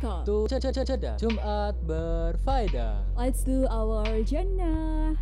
Assalamualaikum. To cedah. Jumat berfaedah. Let's do our agenda.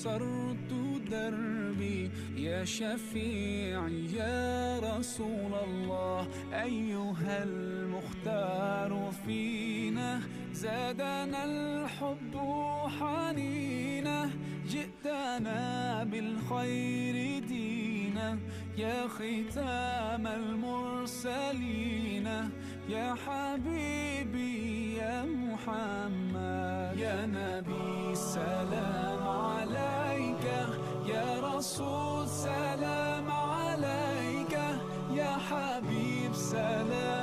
كسرت دربي. يا شفيعي يا رسول حبيبي يا محمد. يا نبي سلام عليك. يا رسول سلام عليك. يا حبيب سلام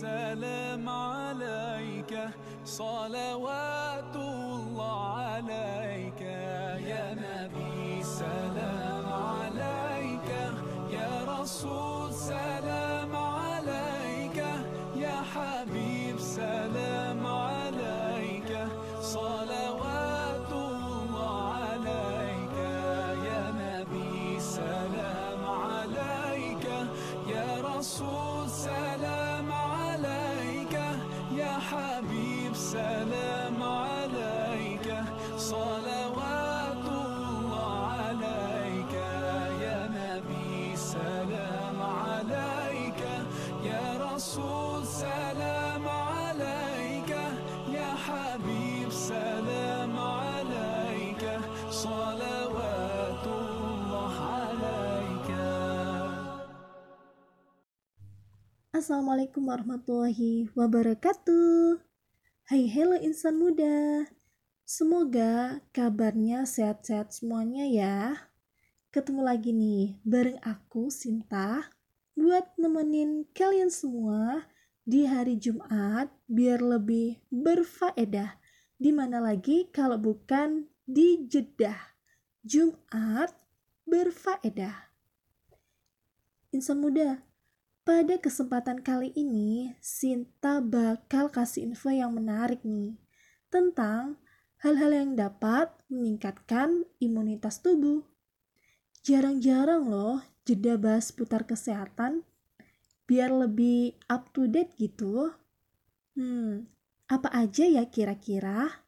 سلام عليك صلوات الله عليك. يا نبي سلام عليك. يا رسول سلام Assalamualaikum warahmatullahi wabarakatuh. Hai hello insan muda. Semoga kabarnya sehat-sehat semuanya ya. Ketemu lagi nih bareng aku Sinta buat nemenin kalian semua di hari Jumat biar lebih berfaedah. Di mana lagi kalau bukan di Jeddah. Jumat berfaedah. Insan muda, pada kesempatan kali ini Sinta bakal kasih info yang menarik nih tentang hal-hal yang dapat meningkatkan imunitas tubuh. Jarang-jarang loh jeda bahas putar kesehatan biar lebih up to date gitu. Hmm, apa aja ya kira-kira?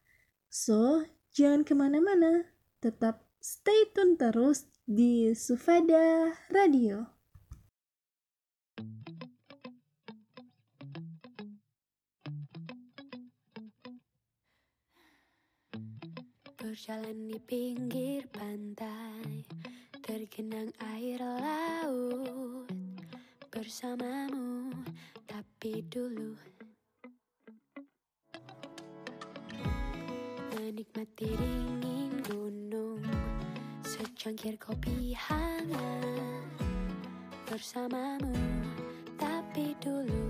So, jangan ke mana-mana, tetap stay tune terus di Sufada Radio. Berjalan di pinggir pantai Tergenang air laut Bersamamu Tapi dulu Menikmati dingin gunung Secangkir kopi hangat Bersamamu Tapi dulu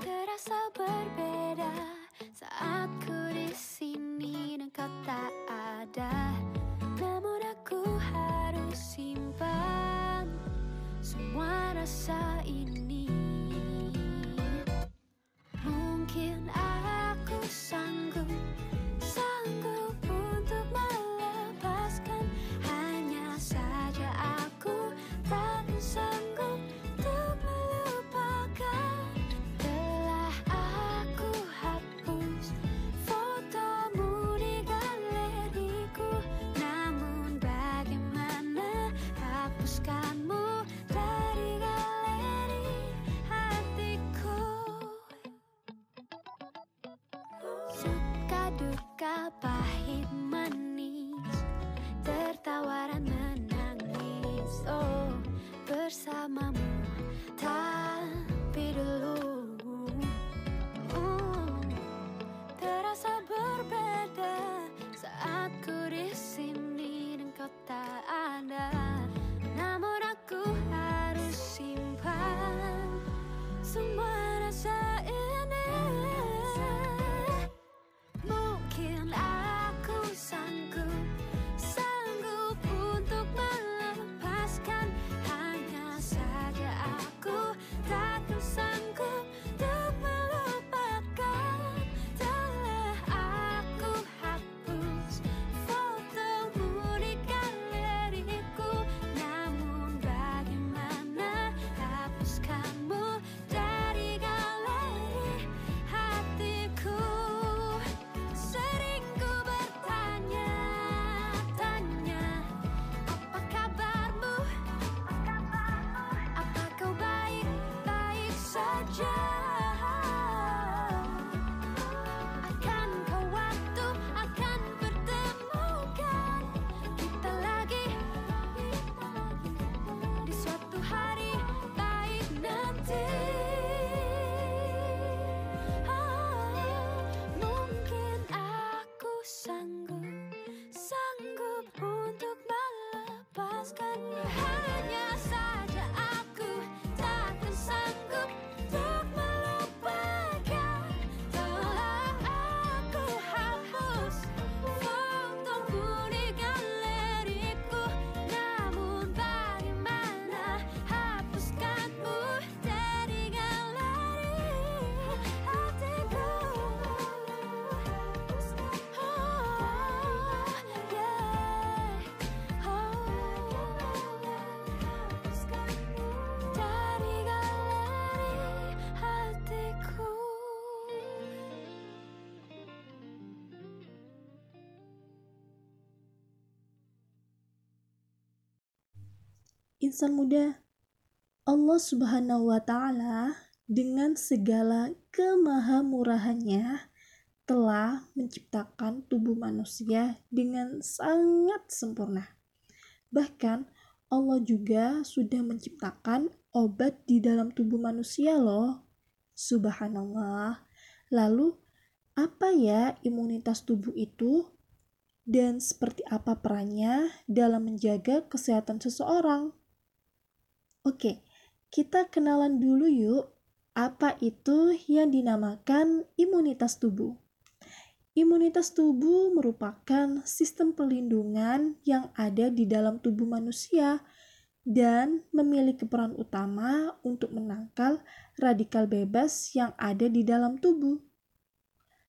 Terasa berbeda saat Suka change. Insan muda, Allah Subhanahu wa Ta'ala dengan segala kemahamurahannya telah menciptakan tubuh manusia dengan sangat sempurna. Bahkan Allah juga sudah menciptakan obat di dalam tubuh manusia loh. Subhanallah. Lalu, apa ya imunitas tubuh itu? Dan seperti apa perannya dalam menjaga kesehatan seseorang? Oke, kita kenalan dulu yuk. Apa itu yang dinamakan imunitas tubuh? Imunitas tubuh merupakan sistem perlindungan yang ada di dalam tubuh manusia dan memiliki peran utama untuk menangkal radikal bebas yang ada di dalam tubuh.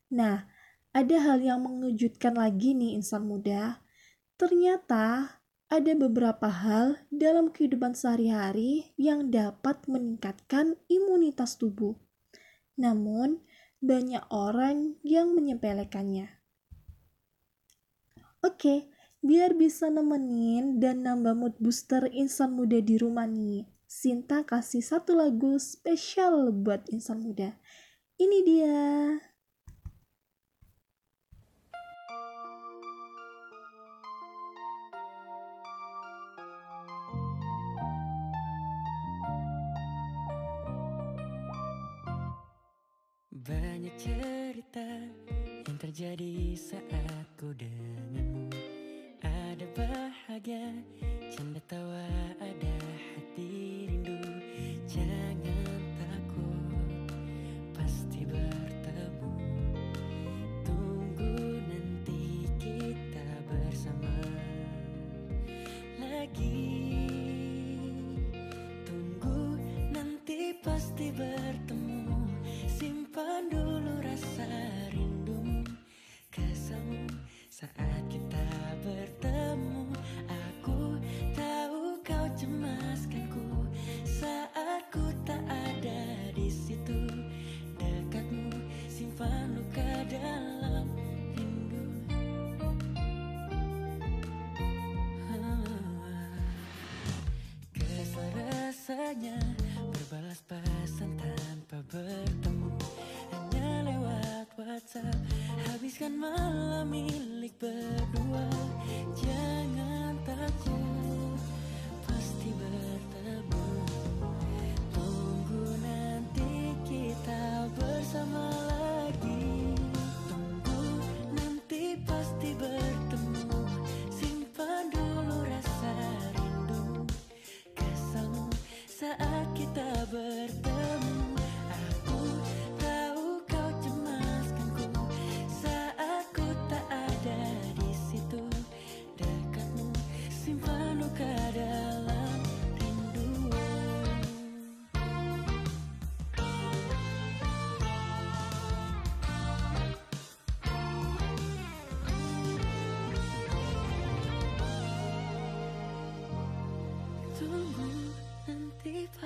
Nah, ada hal yang mengejutkan lagi nih insan muda. Ternyata ada beberapa hal dalam kehidupan sehari-hari yang dapat meningkatkan imunitas tubuh. Namun, banyak orang yang menyepelekannya. Oke, biar bisa nemenin dan nambah mood booster insan muda di rumah nih, Sinta kasih satu lagu spesial buat insan muda. Ini dia. Terjadi saat ku denganmu. Ada bahagia, canda tawa, ada malam ini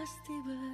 festival.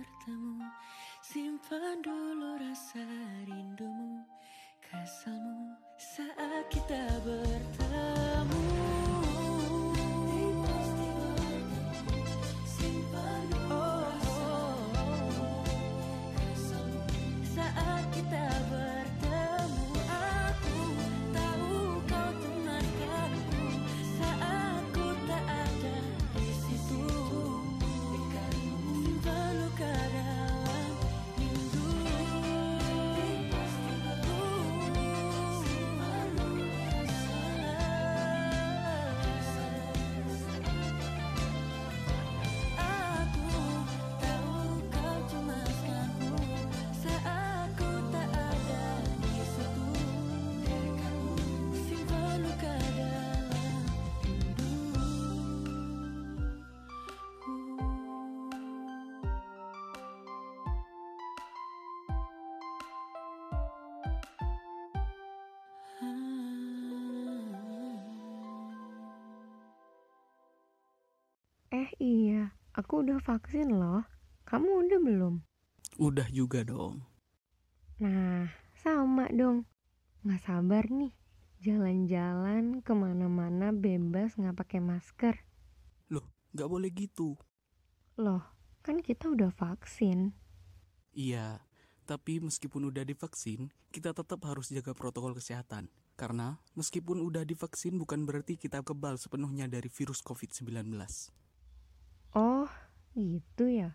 Iya, aku udah vaksin loh. Kamu udah belum? Udah juga dong. Nah, sama dong. Nggak sabar nih. Jalan-jalan ke mana-mana bebas nggak pakai masker. Loh, nggak boleh gitu. Loh, kan kita udah vaksin. Iya, tapi meskipun udah divaksin, kita tetap harus jaga protokol kesehatan. Karena meskipun udah divaksin bukan berarti kita kebal sepenuhnya dari virus COVID-19. Oh, gitu ya.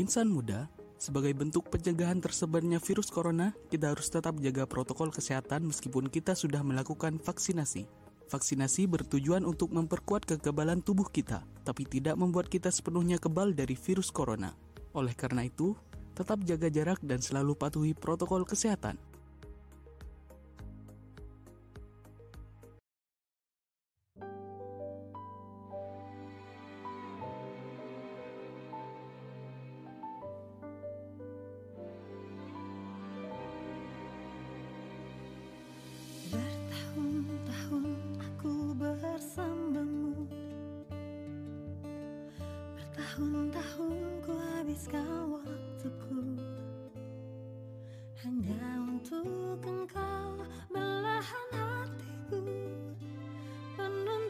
Insan muda, sebagai bentuk pencegahan tersebarnya virus corona, kita harus tetap jaga protokol kesehatan meskipun kita sudah melakukan vaksinasi. Vaksinasi bertujuan untuk memperkuat kekebalan tubuh kita, tapi tidak membuat kita sepenuhnya kebal dari virus corona. Oleh karena itu, tetap jaga jarak dan selalu patuhi protokol kesehatan.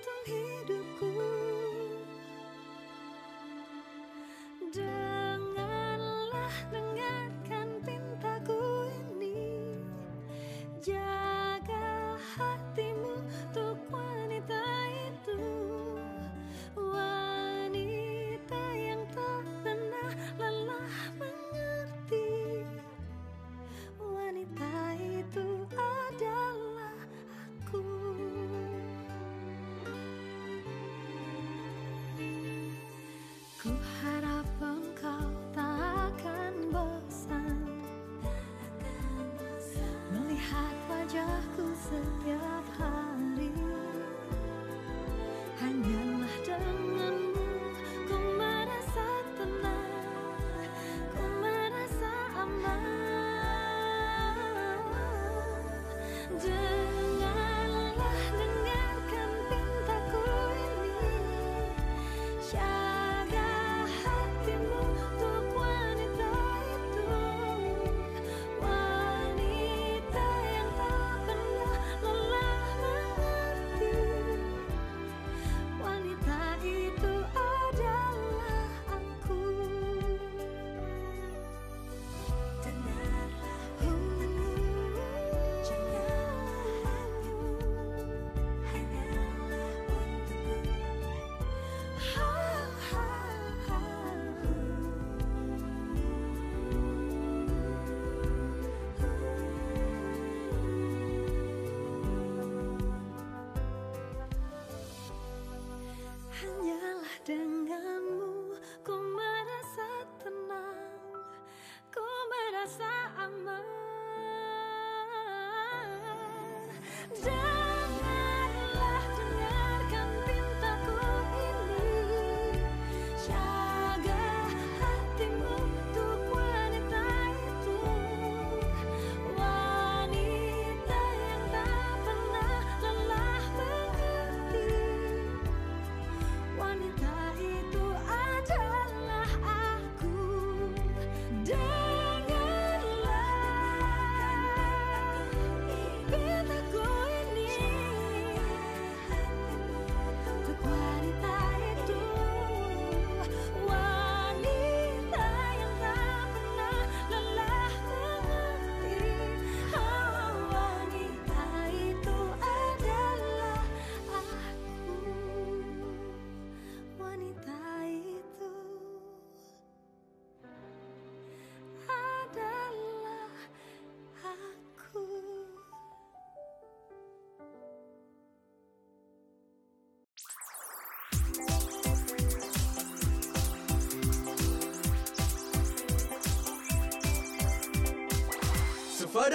little here. Ku harap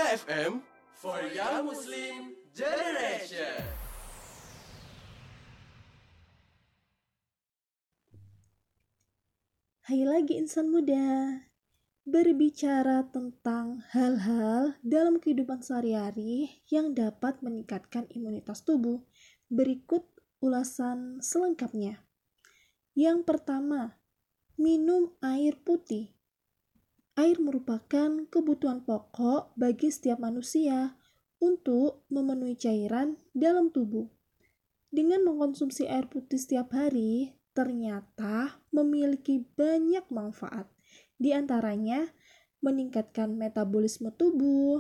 FM for Young Muslim Generation. Hai lagi insan muda. Berbicara tentang hal-hal dalam kehidupan sehari-hari yang dapat meningkatkan imunitas tubuh. Berikut ulasan selengkapnya. Yang pertama, minum air putih. Air merupakan kebutuhan pokok bagi setiap manusia untuk memenuhi cairan dalam tubuh. Dengan mengkonsumsi air putih setiap hari, ternyata memiliki banyak manfaat. Di antaranya, meningkatkan metabolisme tubuh,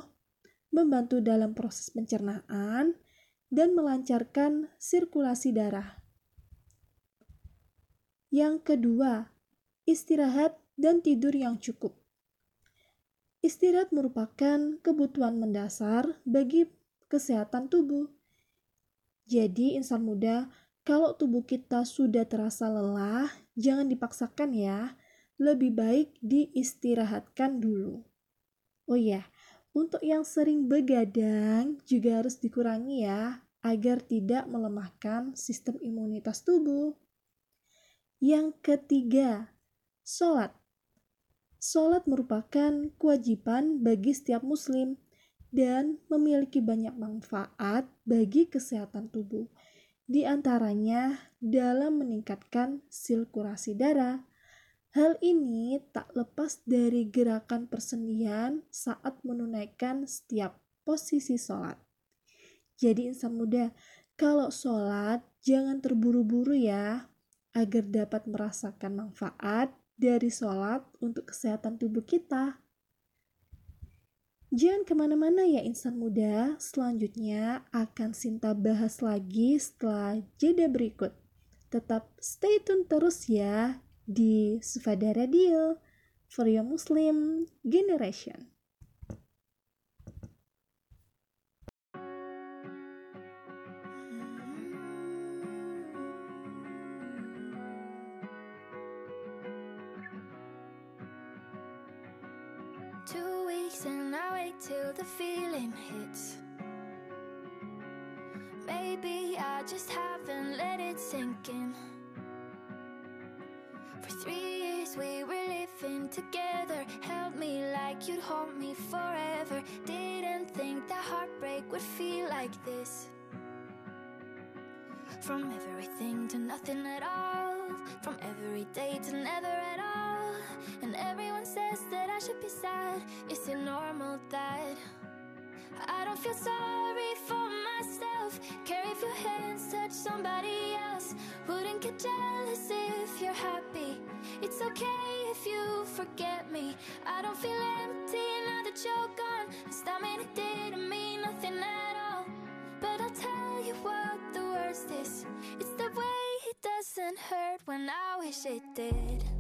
membantu dalam proses pencernaan, dan melancarkan sirkulasi darah. Yang kedua, istirahat dan tidur yang cukup. Istirahat merupakan kebutuhan mendasar bagi kesehatan tubuh. Jadi, insan muda, kalau tubuh kita sudah terasa lelah, jangan dipaksakan ya. Lebih baik diistirahatkan dulu. Oh iya, untuk yang sering begadang juga harus dikurangi ya, agar tidak melemahkan sistem imunitas tubuh. Yang ketiga, sholat. Sholat merupakan kewajiban bagi setiap muslim dan memiliki banyak manfaat bagi kesehatan tubuh. Di antaranya dalam meningkatkan sirkulasi darah. Hal ini tak lepas dari gerakan persendian saat menunaikan setiap posisi sholat. Jadi insan muda, kalau sholat jangan terburu-buru ya, agar dapat merasakan manfaat dari sholat untuk kesehatan tubuh kita. Jangan ke mana-mana ya insan muda, selanjutnya akan Sinta bahas lagi setelah jeda berikut. Tetap stay tune terus ya di Sufada Radio for your Muslim generation. And I wait till the feeling hits. Maybe I just haven't let it sink in. For three years we were living together. Held me like you'd hold me forever. Didn't think that heartbreak would feel like this. From everything to nothing at all. From every day to never at all. And everyone says that I should be sad. Is it normal that I don't feel sorry for myself? Care if your hands touch somebody else. Wouldn't get jealous if you're happy. It's okay if you forget me. I don't feel empty now that you're gone. Stop me, it didn't mean nothing at all. But I'll tell you what the worst is. It's the way it doesn't hurt when I wish it did.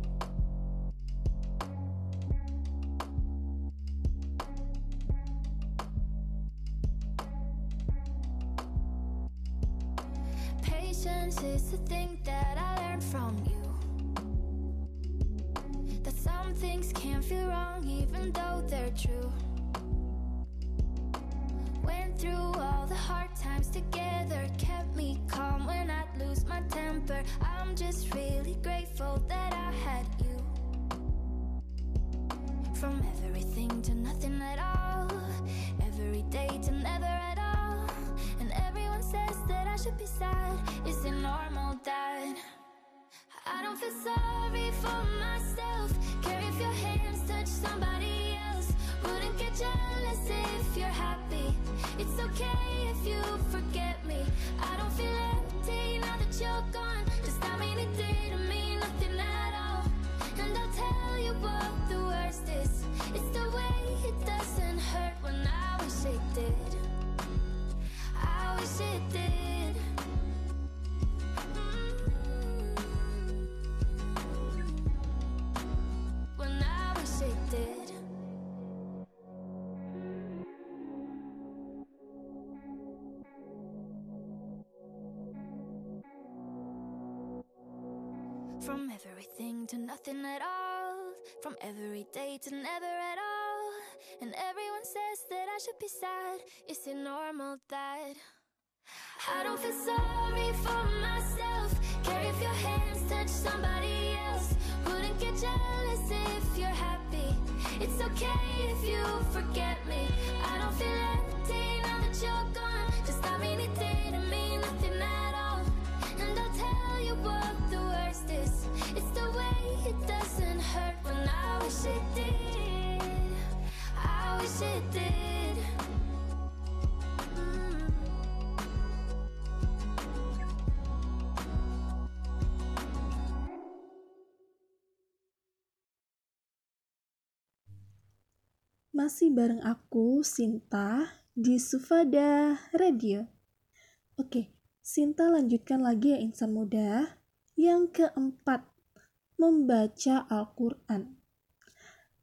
Patience is the thing that I learned from you. That some things can't feel wrong even though they're true. Went through all the hard times together, kept me calm when I'd lose my temper. I'm just really grateful that I had you. From everything to nothing at all, every day to never at all. And everyone I should be sad. Is it normal that I don't feel sorry for myself? Care if your hands touch somebody else. Wouldn't get jealous if you're happy. It's okay if you forget me. I don't feel empty now that you're gone. Just I mean it didn't mean nothing at all. And I'll tell you what the worst is. It's the way it doesn't hurt when I wish it did. I wish it did. From everything to nothing at all. From every day to never at all. And everyone says that I should be sad. Is it normal that I don't feel sorry for myself? Care if your hands touch somebody else. Wouldn't get jealous if you're happy. It's okay if you forget me. I don't feel empty now that you're gone. Just I mean it didn't mean nothing at all. And I'll tell you what. Masih bareng aku, Sinta, di Sufada Radio. Oke, Sinta lanjutkan lagi ya insan muda. Yang keempat, membaca Al-Quran.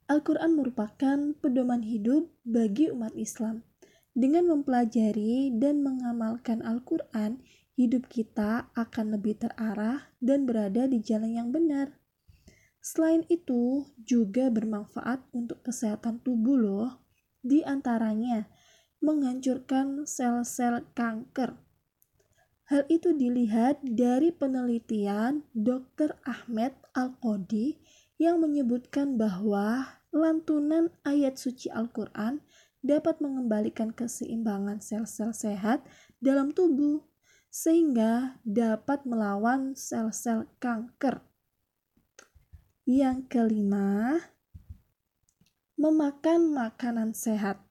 Al-Quran merupakan pedoman hidup bagi umat Islam. Dengan mempelajari dan mengamalkan Al-Quran, hidup kita akan lebih terarah dan berada di jalan yang benar. Selain itu, juga bermanfaat untuk kesehatan tubuh loh. Di antaranya, menghancurkan sel-sel kanker. Hal itu dilihat dari penelitian Dr. Ahmed Al-Qodi yang menyebutkan bahwa lantunan ayat suci Al-Quran dapat mengembalikan keseimbangan sel-sel sehat dalam tubuh sehingga dapat melawan sel-sel kanker. Yang kelima, memakan makanan sehat.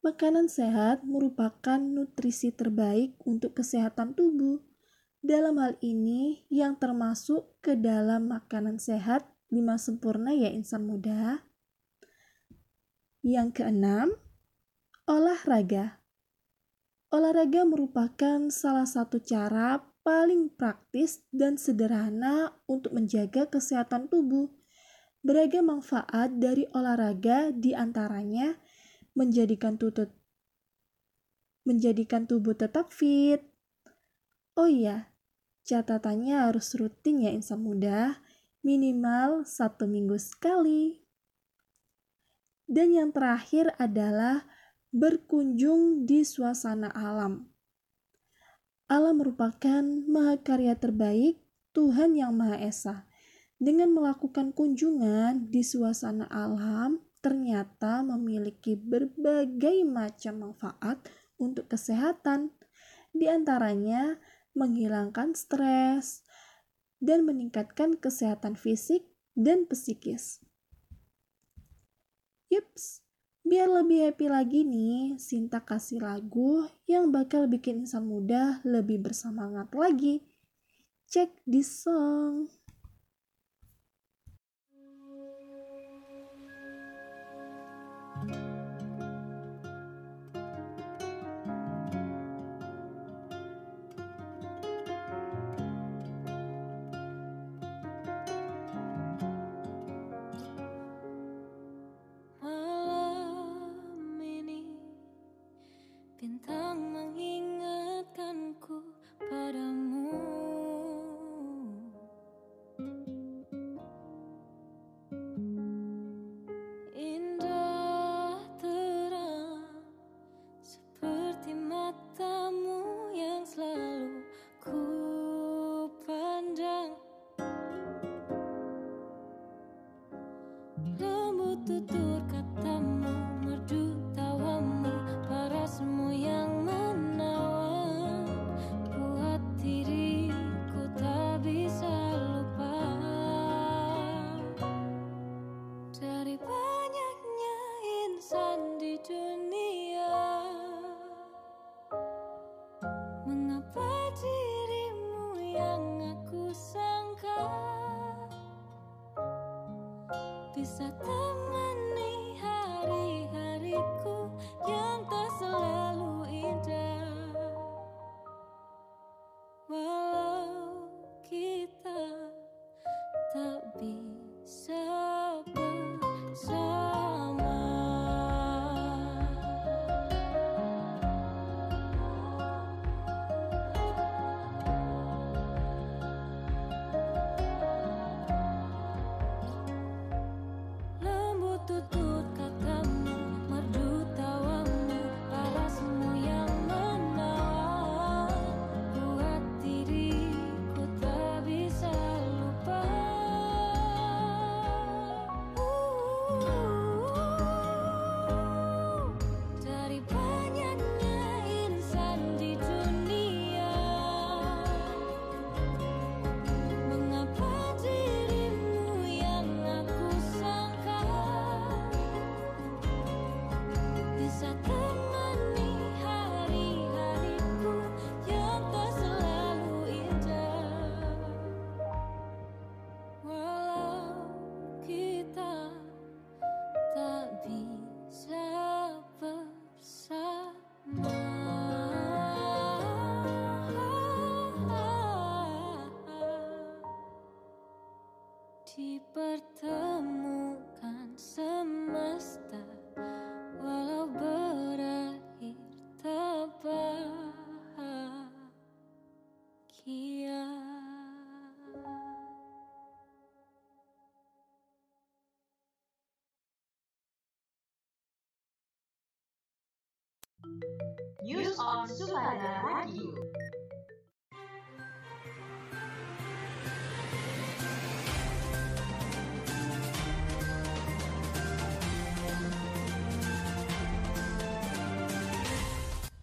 Makanan sehat merupakan nutrisi terbaik untuk kesehatan tubuh. Dalam hal ini, yang termasuk ke dalam makanan sehat lima sempurna ya insan muda. Yang keenam, olahraga. Olahraga merupakan salah satu cara paling praktis dan sederhana untuk menjaga kesehatan tubuh. Beragam manfaat dari olahraga di antaranya menjadikan tutut menjadikan tubuh tetap fit. Oh iya, catatannya harus rutin ya insan muda, minimal satu minggu sekali. Dan yang terakhir adalah berkunjung di suasana alam. Alam merupakan mahakarya terbaik Tuhan Yang Maha Esa. Dengan melakukan kunjungan di suasana alam, ternyata memiliki berbagai macam manfaat untuk kesehatan. Di antaranya menghilangkan stres dan meningkatkan kesehatan fisik dan psikis. Yups, biar lebih happy lagi nih, Sinta kasih lagu yang bakal bikin insan muda lebih bersemangat lagi. Check this song.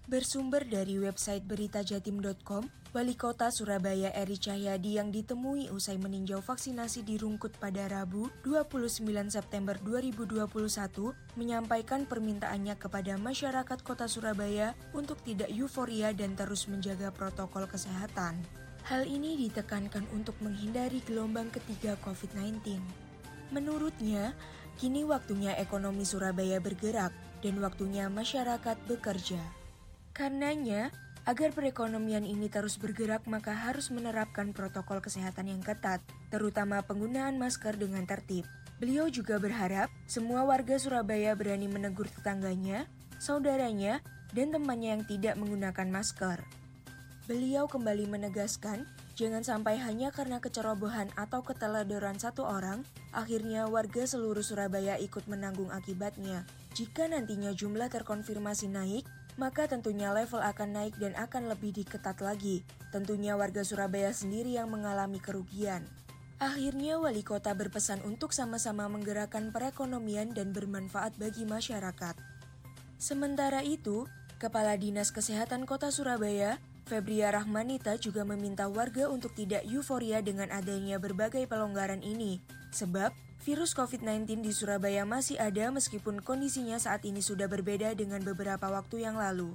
Bersumber dari website beritajatim.com, Wali Kota Surabaya Eri Cahyadi yang ditemui usai meninjau vaksinasi di Rungkut pada Rabu 29 September 2021 menyampaikan permintaannya kepada masyarakat kota Surabaya untuk tidak euforia dan terus menjaga protokol kesehatan. Hal ini ditekankan untuk menghindari gelombang ketiga COVID-19. Menurutnya, kini waktunya ekonomi Surabaya bergerak dan waktunya masyarakat bekerja. Karenanya, agar perekonomian ini terus bergerak maka harus menerapkan protokol kesehatan yang ketat, terutama penggunaan masker dengan tertib. Beliau juga berharap semua warga Surabaya berani menegur tetangganya, saudaranya, dan temannya yang tidak menggunakan masker. Beliau kembali menegaskan, jangan sampai hanya karena kecerobohan atau keteledoran satu orang, akhirnya warga seluruh Surabaya ikut menanggung akibatnya. Jika nantinya jumlah terkonfirmasi naik, maka tentunya level akan naik dan akan lebih diketat lagi. Tentunya warga Surabaya sendiri yang mengalami kerugian. Akhirnya wali kota berpesan untuk sama-sama menggerakkan perekonomian dan bermanfaat bagi masyarakat. Sementara itu, Kepala Dinas Kesehatan Kota Surabaya, Febria Rahmanita juga meminta warga untuk tidak euforia dengan adanya berbagai pelonggaran ini, sebab virus COVID-19 di Surabaya masih ada meskipun kondisinya saat ini sudah berbeda dengan beberapa waktu yang lalu.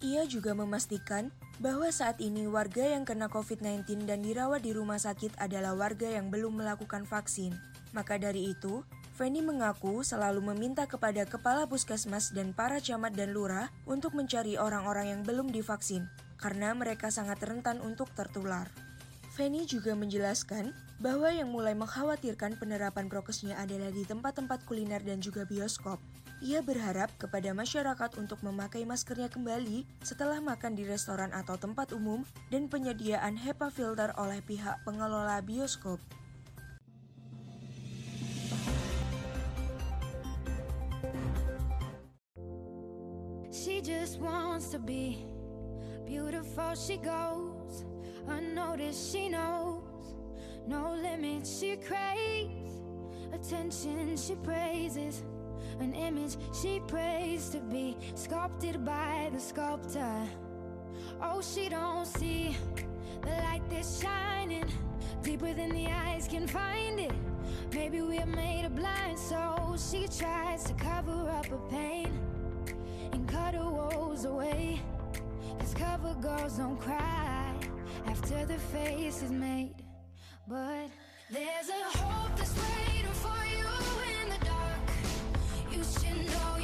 Ia juga memastikan bahwa saat ini warga yang kena COVID-19 dan dirawat di rumah sakit adalah warga yang belum melakukan vaksin. Maka dari itu, Feni mengaku selalu meminta kepada kepala puskesmas dan para camat dan lurah untuk mencari orang-orang yang belum divaksin, karena mereka sangat rentan untuk tertular. Feni juga menjelaskan bahwa yang mulai mengkhawatirkan penerapan prokesnya adalah di tempat-tempat kuliner dan juga bioskop. Ia berharap kepada masyarakat untuk memakai maskernya kembali setelah makan di restoran atau tempat umum dan penyediaan HEPA filter oleh pihak pengelola bioskop. She just wants to be beautiful. She goes unnoticed. She knows no limits. She craves attention. She praises an image she prays to be sculpted by the sculptor. Oh, she don't see the light that's shining deeper than the eyes can find it. Maybe we're made of blind, so she tries to cover up her pain and cut her woes away. Cause cover girls don't cry after the face is made. But there's a hope that's waiting for you in the dark. You should know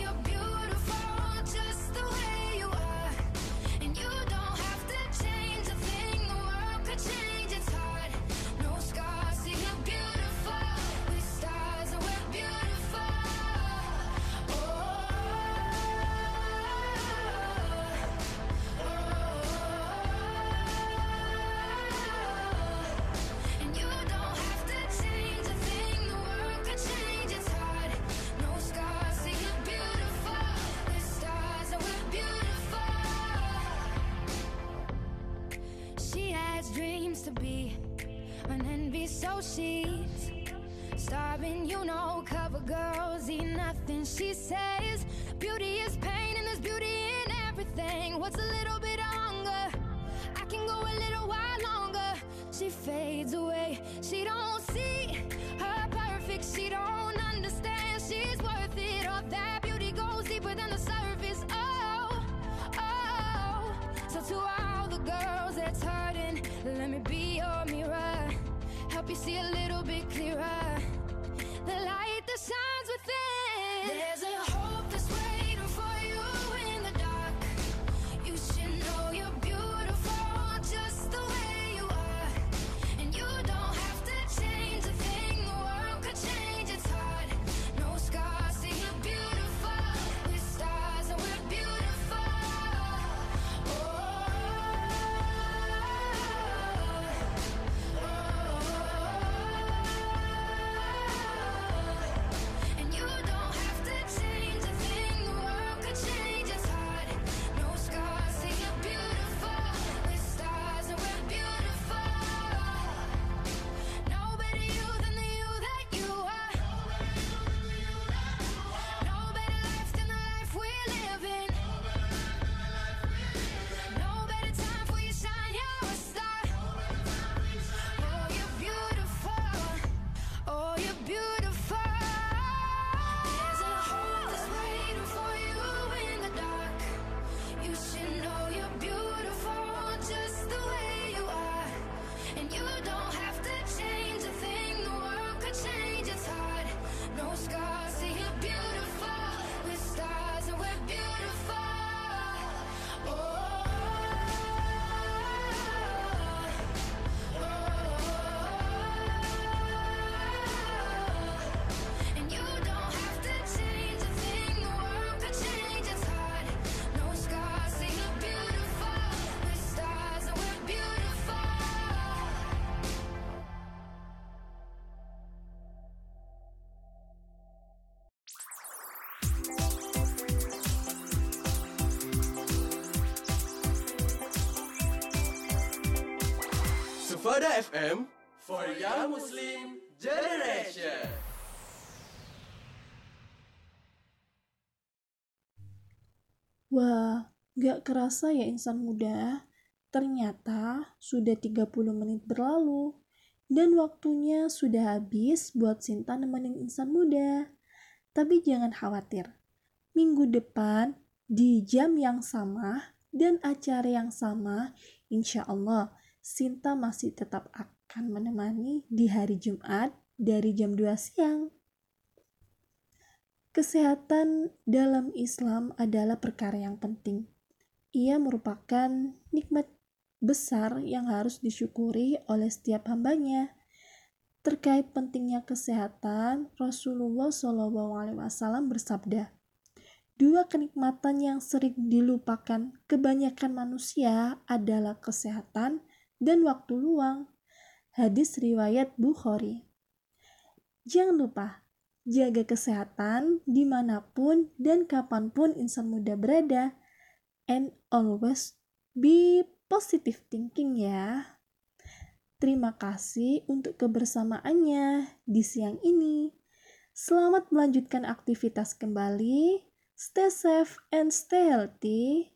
girls eat nothing. She says beauty is pain, and there's beauty in everything. What's a little bit of hunger? I can go a little while longer. She fades away. She don't FM for Young Muslim Generation. Wah, gak kerasa ya insan muda. Ternyata sudah 30 menit berlalu. Dan waktunya sudah habis buat Sinta nemenin insan muda. Tapi jangan khawatir. Minggu depan di jam yang sama dan acara yang sama, insya Allah Sinta masih tetap akan menemani di hari Jumat dari jam 2 siang. Kesehatan dalam Islam adalah perkara yang penting. Ia merupakan nikmat besar yang harus disyukuri oleh setiap hambanya. Terkait pentingnya kesehatan, Rasulullah SAW bersabda, Dua kenikmatan yang sering dilupakan kebanyakan manusia adalah kesehatan dan waktu luang. Hadis riwayat Bukhari. Jangan lupa, jaga kesehatan di mana pun dan kapan pun insan muda berada. And always be positive thinking ya. Terima kasih untuk kebersamaannya di siang ini. Selamat melanjutkan aktivitas kembali. Stay safe and stay healthy.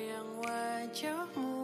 Terbayang wajahmu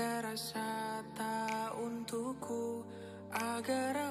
jika rasa tak untukku agar